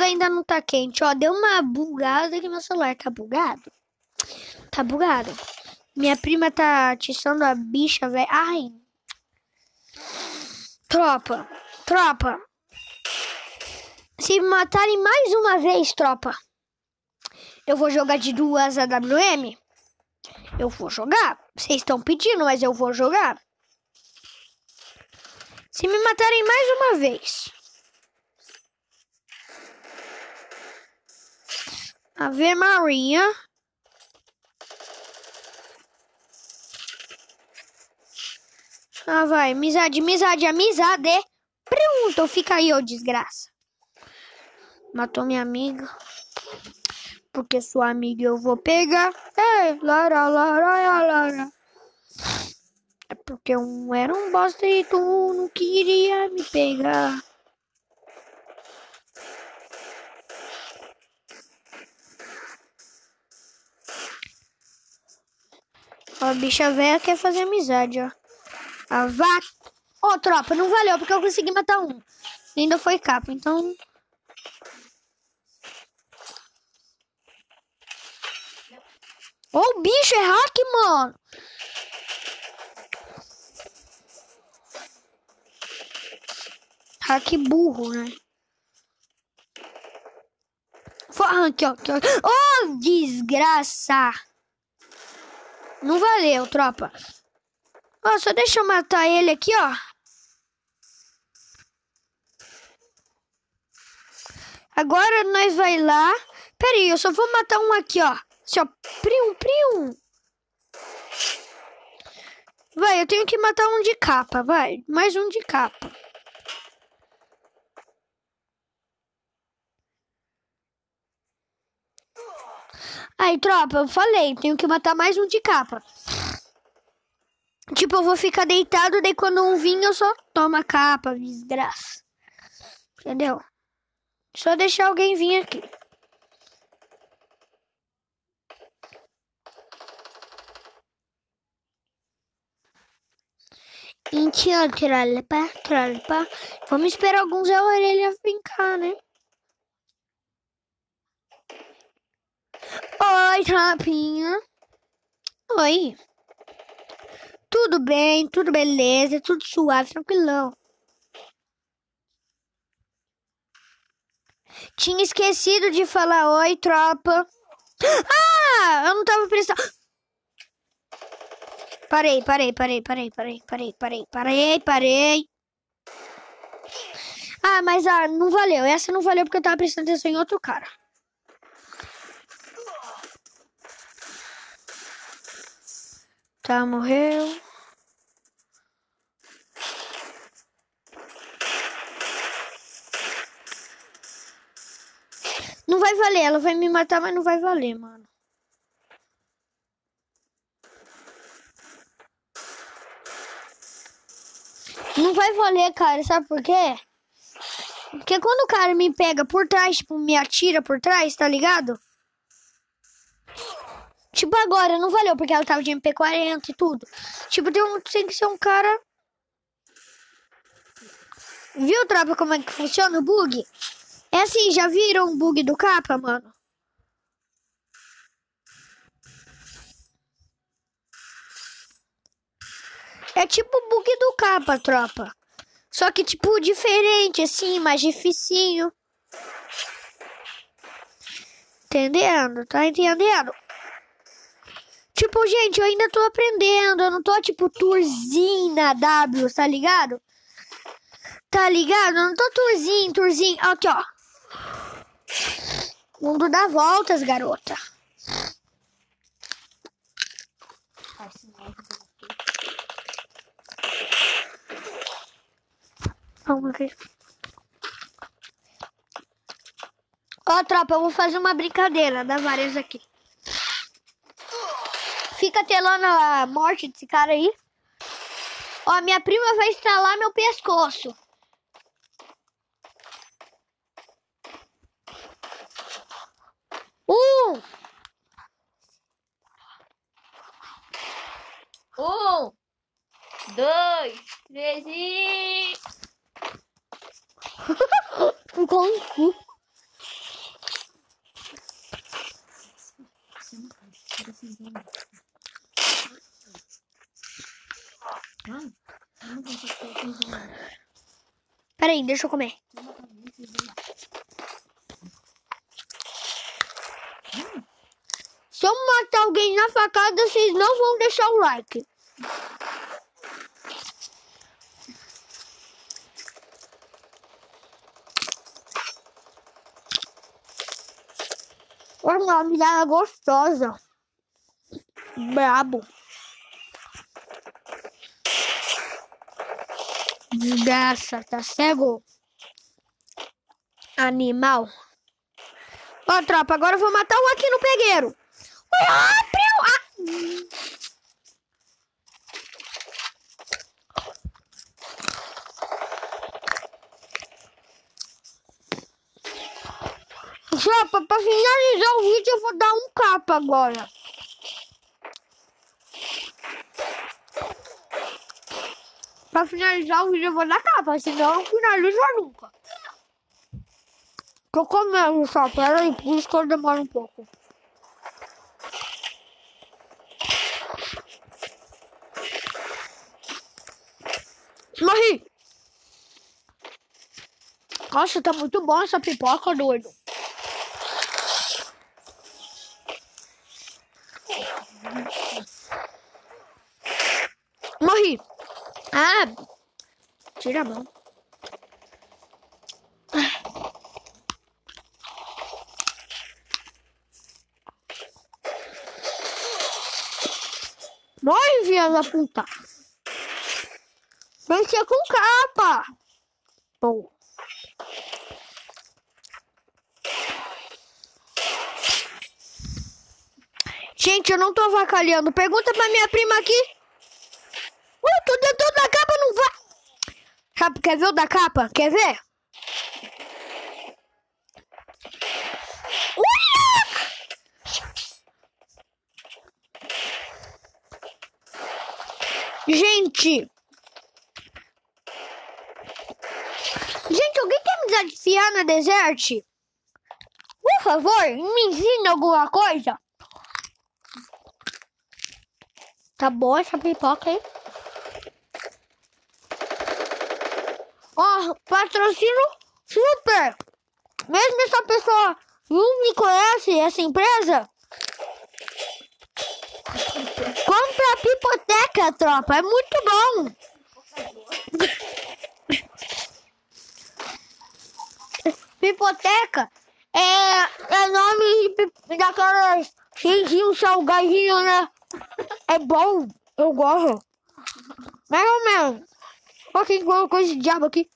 ainda não tá quente, ó. Deu uma bugada que meu celular tá bugado. Tá bugado. Minha prima tá atiçando a bicha, velho. Ai. Tropa. Tropa. Se me matarem mais uma vez, tropa, eu vou jogar de duas AWM. Eu vou jogar. Vocês estão pedindo, mas eu vou jogar. Se me matarem mais uma vez. Ave Maria. Ah, vai. Amizade, amizade, amizade. Pronto, fica aí, ô desgraça. Matou minha amiga. Porque sua amiga eu vou pegar. Ei, lara, lara, lara. É porque eu era um bosta e tu não queria me pegar. A bicha velha quer fazer amizade, ó. A vaca. Ô, oh, tropa, não valeu porque eu consegui matar um. Ainda foi capa, então. Ô, oh, bicho é hack, mano. Hack burro, né? Ó. Aqui, ó. Oh, desgraça! Não valeu, tropa. Ó, só deixa eu matar ele aqui, ó. Agora nós vai lá. Pera aí, eu só vou matar um aqui, ó. Assim, ó. Prium, prium. Vai, eu tenho que matar um de capa, vai. Mais um de capa. Aí, tropa, eu falei, tenho que matar mais um de capa. Tipo, eu vou ficar deitado, daí quando um vir eu só tomo a capa, desgraça. Entendeu? Só deixar alguém vir aqui. Mentira, trolpa, trolpa. Vamos esperar alguns a orelha brincar, né? Oi, tropinha. Oi. Tudo bem, tudo beleza, tudo suave, tranquilão. Tinha esquecido de falar oi, tropa. Ah, eu não tava prestando. Parei, parei, parei, parei, parei, parei, parei, parei, parei. Ah, mas ah, não valeu. Essa não valeu porque eu tava prestando atenção em outro cara. Tá, morreu. Não vai valer, ela vai me matar, mas não vai valer, mano. Não vai valer, cara, sabe por quê? Porque quando o cara me pega por trás, tipo, me atira por trás, tá ligado? Tipo, agora não valeu, porque ela tava de MP40 e tudo. Tipo, tem, um, tem que ser um cara. Viu, tropa, como é que funciona o bug? É assim, já viram o bug do capa, mano? É tipo o bug do capa, tropa. Só que, tipo, diferente, assim, mais dificinho. Entendendo? Tá entendendo? Tipo, gente, eu ainda tô aprendendo. Eu não tô, tipo, tourzinho na W, tá ligado? Tá ligado? Eu não tô tourzinho, tourzinho. Aqui, ó. Mundo dá voltas, garota. Vamos ver. Ó, tropa, eu vou fazer uma brincadeira. Dá várias aqui. Fica telando a morte desse cara aí. Ó, minha prima vai estralar meu pescoço. Um. Um. Dois. Três e... Ficou cu. Peraí, deixa eu comer. Se eu matar alguém na facada, vocês não vão deixar o like. Olha uma mirada gostosa. Brabo. Desgraça, tá cego? Animal. Ó, tropa, agora eu vou matar um aqui no pegueiro. Ah, preu- ah. Tropa, pra finalizar o vídeo eu vou dar um capa agora. Pra finalizar o vídeo eu vou dar capa, senão não finaliza nunca. Tô comendo só, peraí, por isso que eu demoro um pouco. Morri! Nossa, tá muito bom essa pipoca, doido. Morri! Ah! Tira a mão. Morre, filha da puta! Ser com capa! Pô. Gente, eu não tô avacalhando. Pergunta pra minha prima aqui. Tô dentro da capa, não vai. Quer ver o da capa? Quer ver? Gente! Gente, alguém quer me desafiar na desert? Por favor, me ensina alguma coisa. Tá boa essa pipoca, hein? Ó, patrocínio super! Mesmo essa pessoa não me conhece, essa empresa, compra a pipoteca, tropa. É muito bom. Pipoteca é, é nome daquelas cheizinho salgadinho, né? É bom, eu gosto. Mais ou menos. Olha quem colocou esse diabo aqui.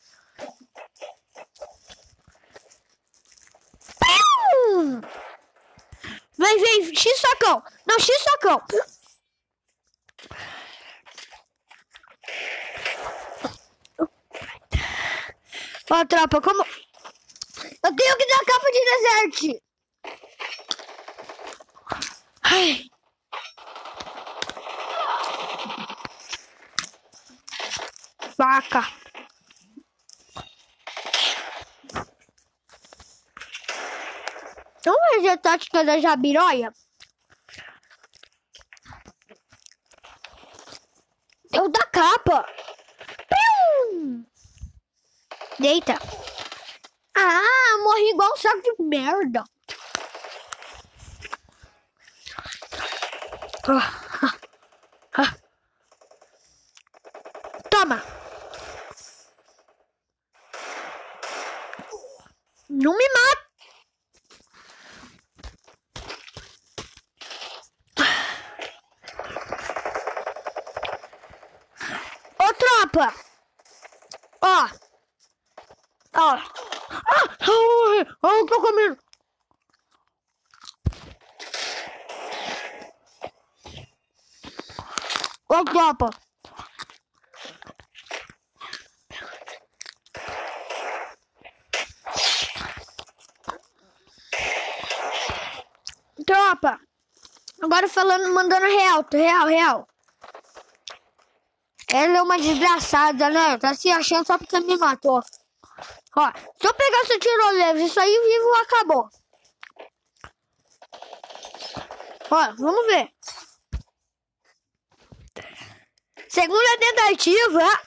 Vem, vem, X sacão. Não, X sacão. Ó, tropa, como... Eu tenho que dar capa de deserte. Ai. Vaca. Vamos fazer a tática da jabiroia? Eu da capa. Pium! Deita. Ah, morri igual um saco de merda. Ah, ah, ah. Toma. Não me mata. Ô, tropa. Ó. Ó. Ah, ai, ai, eu tô comendo. Ô, tropa. Tropa. Agora falando, mandando real, real, real. Ela é uma desgraçada, né? Tá se achando só porque me matou. Ó, se eu pegar esse tiro leve, isso aí vivo acabou. Ó, vamos ver. Segunda tentativa.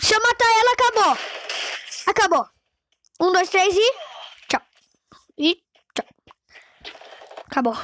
Se eu matar ela, acabou. Acabou. Um, dois, três e. Tchau. E tchau. Acabou.